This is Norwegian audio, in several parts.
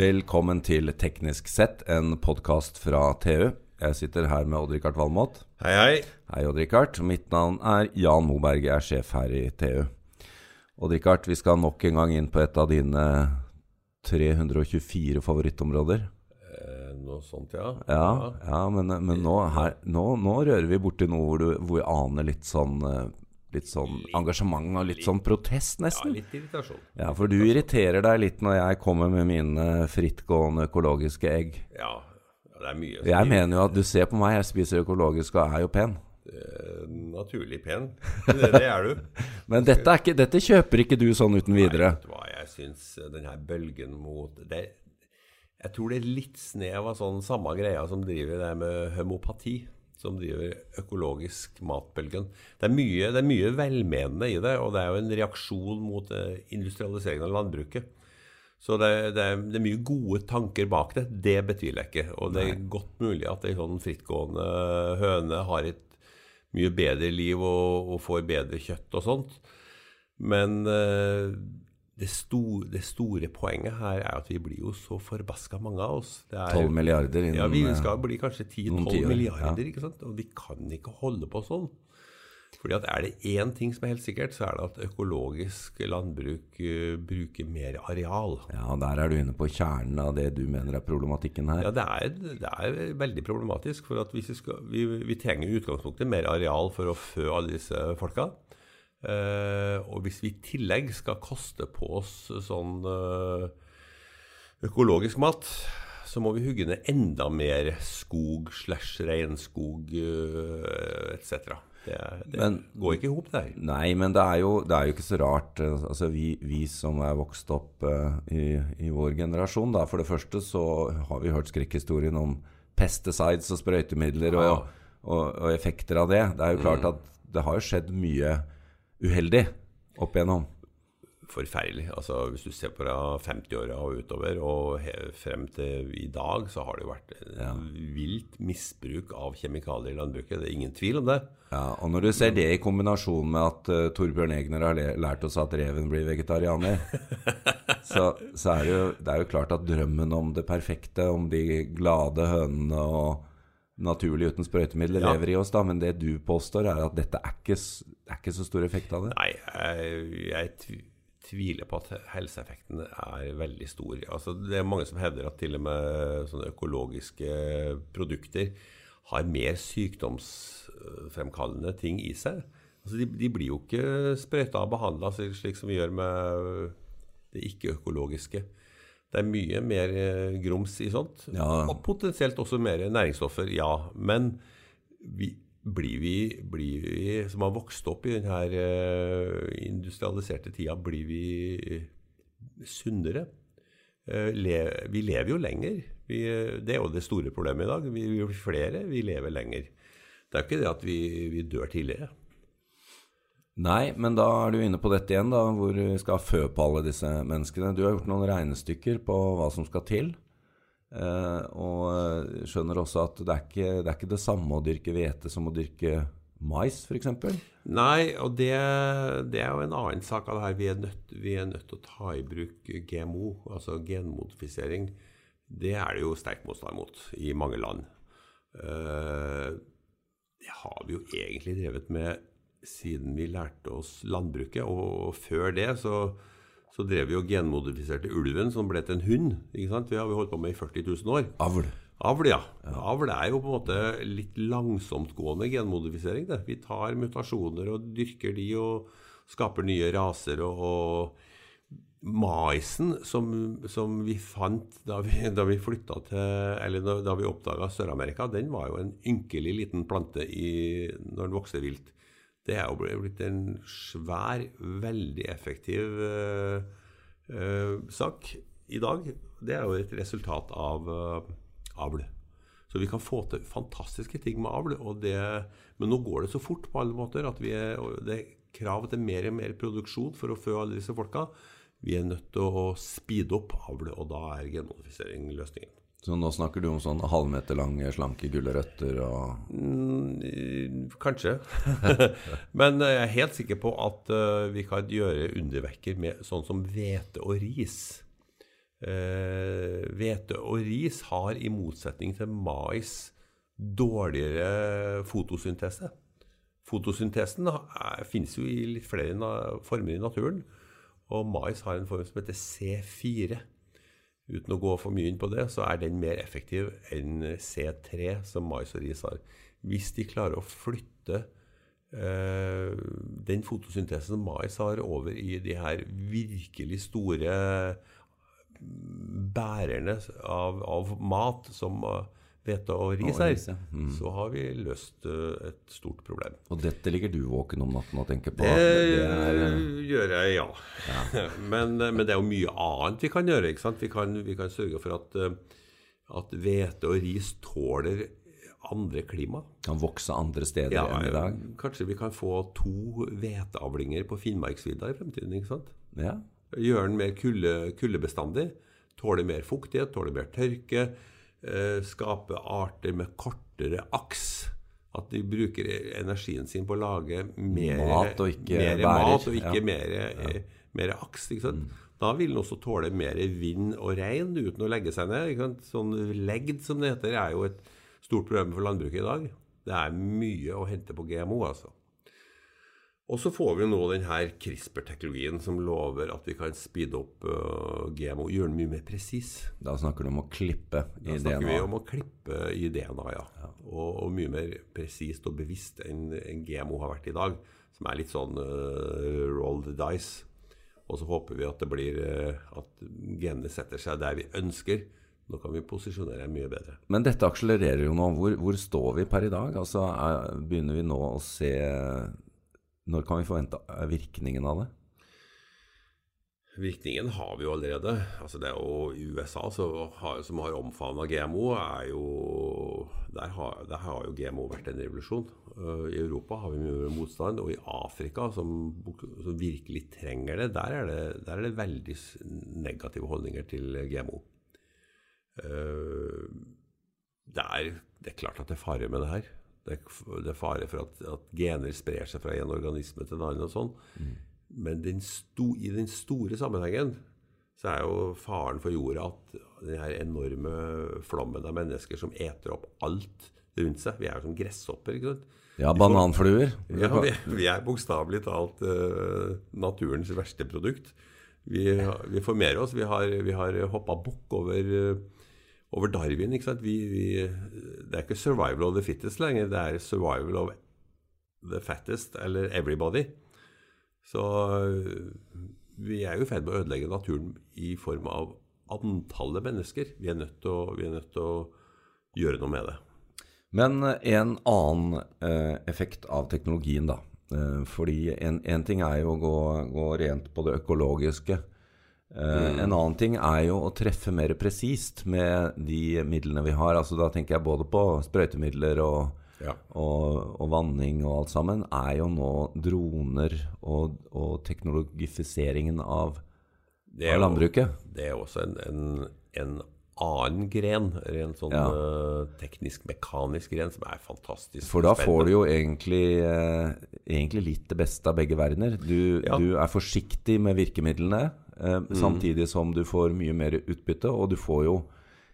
Velkommen til Teknisk sett, en podkast fra TU. Jeg sitter her med Odd-Rikard Valmot. Hei, hei. Hei, Odd-Rikard. Mitt navn er Jan Moberg, jeg er sjef her i TU. Odd-Rikard, vi skal nok en gang inn på et av dine 324 favorittområder. Eh, noe sånt, ja. Ja, ja men, men nå, her, nå, nå rører vi borti noe hvor, du, hvor vi aner litt sånn eh, Litt sånn engasjement og litt sånn protest, nesten. Ja, litt irritasjon. Ja, for du irriterer deg litt når jeg kommer med mine frittgående økologiske egg. Ja, det er mye. Jeg mener jo at du ser på meg, jeg spiser økologisk og er jo pen. Eh, naturlig pen. Det, det er du. Men dette, er ikke, dette kjøper ikke du sånn uten videre. Nei, vet du hva, jeg syns den her bølgen mot det, Jeg tror det er litt snev av sånn samme greia som driver det med homopati. Som driver økologisk matbølgen. Det er, mye, det er mye velmenende i det, og det er jo en reaksjon mot eh, industrialiseringen av landbruket. Så det, det, er, det er mye gode tanker bak det. Det betviler jeg ikke. Og det er godt mulig at ei sånn frittgående høne har et mye bedre liv og, og får bedre kjøtt og sånt. Men eh, det, store, det store poenget her er at vi blir jo så forbaska mange av oss. Det er- 12 milliarder innen Ja, vi eh, skal bli kanskje 10-12 milliarder. milliarder, ikke sant? Og vi kan ikke holde på sånn. Fordi at er det én ting som er helt sikkert, så er det at økologisk landbruk uh, bruker mer areal. Ja, der er du inne på kjernen av det du mener er problematikken her. Ja, det er, det er veldig problematisk. For at vi, skal, vi, vi trenger i utgangspunktet mer areal for å fø alle disse folka. Eh, og hvis vi i tillegg skal koste på oss sånn eh, økologisk mat, så må vi hugge ned enda mer skog slash regnskog uh, etc. Det, det Men- går ikke i hop, det her. Nei, men det er jo, det er jo ikke så rart. eh, Altså, vi, vi som er vokst opp eh, i, i vår generasjon, da, for det første så har vi hørt skrekkhistorien om pesticides og sprøytemidler og, Ja. og, og effekter av det. Det er jo klart at det har skjedd mye uheldig opp igjennom. forferdelig. Altså, hvis du ser på det 50-åra og utover, og frem til i dag, så har det jo vært ja. vilt misbruk av kjemikalier i landbruket. Det er ingen tvil om det. Ja, og når du ser det i kombinasjon med at uh, Torbjørn Egner har lært oss at reven blir vegetarianer, så, så er det, jo, det er jo klart at drømmen om det perfekte, om de glade hønene og naturlig uten sprøytemidler Ja. lever i oss, da. Men det du påstår, er at dette er ikke, det er ikke så stor effekt av det. Nei, jeg, jeg tviler på at helseeffekten er veldig stor. Altså, det er mange som hevder at til og med økologiske produkter har mer sykdomsfremkallende ting i seg. Altså, de, de blir jo ikke sprøyta og behandla slik som vi gjør med det ikke-økologiske. Det er mye mer eh, grums i sånt. Ja. Og potensielt også mer næringsstoffer, ja. Men vi, blir, vi, blir vi som har vokst opp i denne industrialiserte tida, blir vi sunnere? Eh, vi lever jo lenger. Vi, det er jo det store problemet i dag. Vi blir flere, vi lever lenger. Det er jo ikke det at vi, vi dør tidligere. Nei, men da er du inne på dette igjen, da, hvor vi skal fø på alle disse menneskene. Du har gjort noen regnestykker på hva som skal til. Eh, og eh, skjønner også at det er, ikke, det er ikke det samme å dyrke hvete som å dyrke mais, f.eks. Nei, og det, det er jo en annen sak av det her. Vi er, nødt, nødt til å ta i bruk GMO, altså genmodifisering. Det er det jo sterk motstand mot i mange land. Eh, det har vi jo egentlig drevet med siden vi lærte oss landbruket. Og før det så, så drev vi og genmodifiserte ulven, som ble til en hund. ikke sant? Det har vi holdt på med i 40 000 år. Avl. Avl, ja. Avl er jo på en måte litt langsomtgående genmodifisering. Det. Vi tar mutasjoner og dyrker de og skaper nye raser. Og, og maisen som, som vi fant da vi, da vi flytta til Eller da, da vi oppdaga Sør-Amerika, den var jo en ynkelig liten plante i, når den vokste vilt. Det er jo blitt en svær, veldig effektiv uh, uh, sak i dag. Det er jo et resultat av uh, avl. Så vi kan få til fantastiske ting med avl. Det, men nå går det så fort på alle måter at er, det er krav til mer og mer produksjon for å fø alle disse folka. Vi er nødt til å speede opp avl, og da er genmodifisering løsningen. Så nå snakker du om sånn halvmeter lange, slanke gulrøtter og Mm, kanskje. Men jeg er helt sikker på at eh, vi kan gjøre undervekker med sånn som hvete og ris. Eh, Hvete og ris har i motsetning til mais dårligere fotosyntese. Fotosyntesen finnes jo i litt flere former i naturen. Og mais har en form som heter C4. Uten å gå for mye inn på det, så er den mer effektiv enn C3, som mais og ris har. Hvis de klarer å flytte eh, den fotosyntesen mais har, over i de her virkelig store bærerne av, av mat, som uh, hvete og ris er, ja. Mm. så har vi løst uh, et stort problem. Og dette ligger du våken om natten og tenker på. Det, Det er, eh, gjør jeg, ja. men, eh, men det er jo mye annet vi kan gjøre. Vi kan, vi kan sørge for at, eh, at hvete og ris tåler andre klima. kan vokse andre steder Ja, enn i dag. Kanskje vi kan få to hveteavlinger på Finnmarksvidda i fremtiden. ikke sant? Ja. Gjøre den mer kulde, kuldebestandig. Tåle mer fuktighet, tåle mer tørke. Eh, skape arter med kortere aks. At de bruker energien sin på å lage mer Mat og ikke mer mat og ikke Ja. mer, eh, mer aks. sant? Da vil den også tåle mer vind og regn uten å legge seg ned. Sånn legd, som det heter, er jo et stort problem for landbruket i dag. Det er mye å hente på GMO, altså. Og så får vi nå den her CRISPR-teknologien som lover at vi kan speede opp uh, GMO, gjøre den mye mer presis. Da snakker du om å klippe Da snakker snakker vi om å klippe i DNA, ja. Og, og mye mer presist og bevisst enn en GMO har vært i dag. Som er litt sånn uh, roll the dice. Og så håper vi at det blir uh, at genene setter seg der vi ønsker. Nå kan vi posisjonere mye bedre. Men dette akselererer jo nå. Hvor, hvor står vi per i dag? Altså, er, Begynner vi nå å se Når kan vi forvente virkningen av det? Virkningen har vi jo allerede. Altså det er jo I USA som har omfavna GMO, er jo der har, der har jo GMO vært en revolusjon. Uh, I Europa har vi mye motstand, og i Afrika, som, som virkelig trenger det, der er det, der er det veldig negative holdninger til GMO. Uh, det, er, det er klart at det er fare med det her. Det er, fare for at, at gener sprer seg fra en organisme til en annen og sånn. Men den sto, i den store sammenhengen så er jo faren for jorda at den her enorme flommen av mennesker som eter opp alt rundt seg Vi er jo som gresshopper. ikke sant? Ja, bananfluer. Ja, vi, vi er bokstavelig talt uh, naturens verste produkt. Vi, vi formerer oss. Vi har, vi har hoppa bukk over, eh, over Darwin. ikke sant? Vi, vi, det er ikke 'survival of the fittest' lenger. Det er 'survival of the fattest', eller 'everybody'. Så øh, vi er jo i ferd med å ødelegge naturen i form av antallet mennesker. Vi er nødt til å, nødt til å gjøre noe med det. Men eh, en annen eh, effekt av teknologien, da. Eh, fordi en ting er jo å gå, gå rent på det økologiske. Eh, En annen ting er jo å treffe mer presist med de midlene vi har. Altså Da tenker jeg både på sprøytemidler og, Ja. og, og vanning og alt sammen. Er jo nå droner og, og teknologifiseringen av, Det av jo- landbruket. Det er også en, en, en annen gren, en sånn Ja. øh, teknisk-mekanisk gren, som er fantastisk. For da får du jo egentlig, eh, egentlig litt det beste av begge verdener. Du, Ja. du er forsiktig med virkemidlene, eh, samtidig som du får mye mer utbytte. Og du får jo,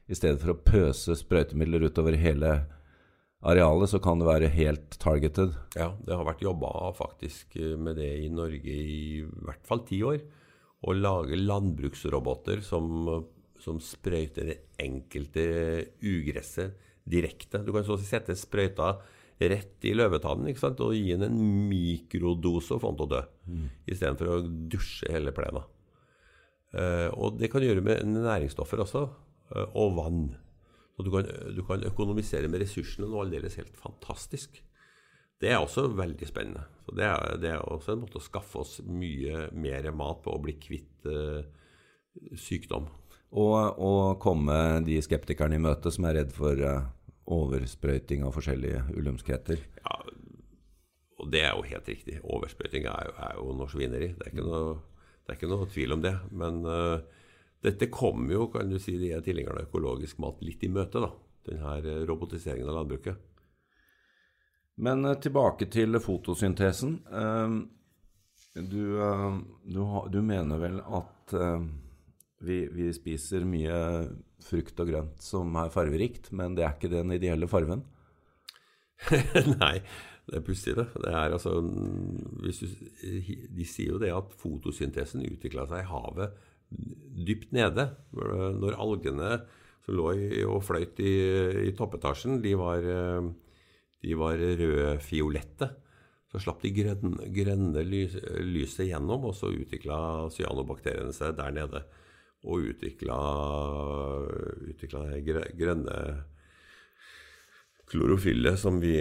i stedet for å pøse sprøytemidler utover hele arealet, så kan det være helt targeted. Ja, det har vært jobba faktisk eh, med det i Norge i hvert fall ti år. Å lage landbruksroboter som, som sprøyter det enkelte ugresset direkte. Du kan så sette sprøyta rett i løvetannen ikke sant? og gi den en mikrodose og få den til å dø. Istedenfor å dusje hele plena. Eh, og det kan du gjøre med næringsstoffer også, eh, og vann. Så du kan, du kan økonomisere med ressursene noe aldeles helt fantastisk. Det er også veldig spennende. Så det er, det er også en måte å skaffe oss mye mer mat på og bli kvitt eh, sykdom. Og, og komme de skeptikerne i møte som er redd for eh, oversprøyting av forskjellige ulumskheter. Ja, og det er jo helt riktig. Oversprøyting er, jo- er jo noe svineri. Det er ikke noe, det er ikke noe tvil om det. Men uh, dette kommer jo, kan du si, de er tilhengerne av økologisk mat litt i møte, da. Denne eh, robotiseringen av landbruket. Men uh, tilbake til fotosyntesen. Uh, du, du, du mener vel at Vi, vi spiser mye frukt og grønt som er farverikt, men det er ikke den ideelle farven. Nei, det er pussig, det. det er altså, du, de sier jo det at fotosyntesen utvikla seg i havet dypt nede. Når algene som lå og fløyt i, i toppetasjen, de var, de var rødfiolette. Så slapp de grønne, grønne lys, lyset gjennom, og så utvikla cyanobakteriene seg der nede. Og utvikla, utvikla grønne klorofyllet som, vi,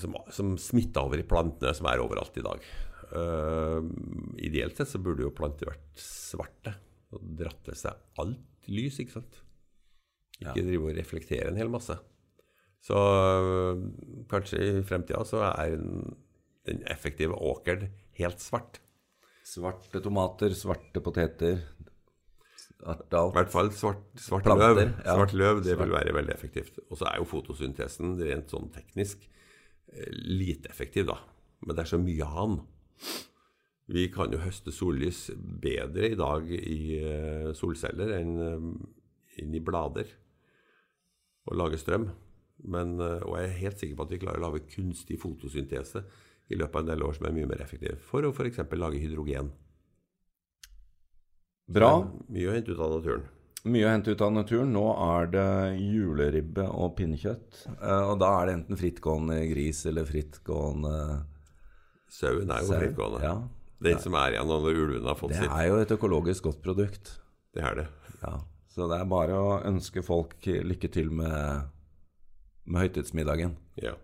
som, som smitter over i plantene, som er overalt i dag. Uh, ideelt sett så burde jo planter vært svarte og dratt til seg alt lys, ikke sant. Ikke ja. drive og reflektere en hel masse. Så uh, kanskje i fremtida så er den effektive åkeren helt svart. Svarte tomater, svarte poteter, i hvert fall svart, svart Planter, løv. Ja. Svart løv det vil være veldig effektivt. Og så er jo fotosyntesen rent sånn teknisk eh, lite effektiv, da. Men det er så mye av den. Vi kan jo høste sollys bedre i dag i eh, solceller enn eh, inn i blader og lage strøm. Men, og jeg er helt sikker på at vi klarer å lage kunstig fotosyntese i løpet av en del år som er mye mer effektiv, for å f.eks. lage hydrogen. Bra. Mye å hente ut av naturen. Mye å hente ut av naturen. Nå er det juleribbe og pinnekjøtt. Eh, og da er det enten frittgående gris eller frittgående Sauen er jo Sau. frittgående. Ja. Den som er igjen når ulvene har fått sitt. Det er jo et økologisk godt produkt. Det er det. Ja. Så det er bare å ønske folk lykke til med, med høytidsmiddagen. Ja.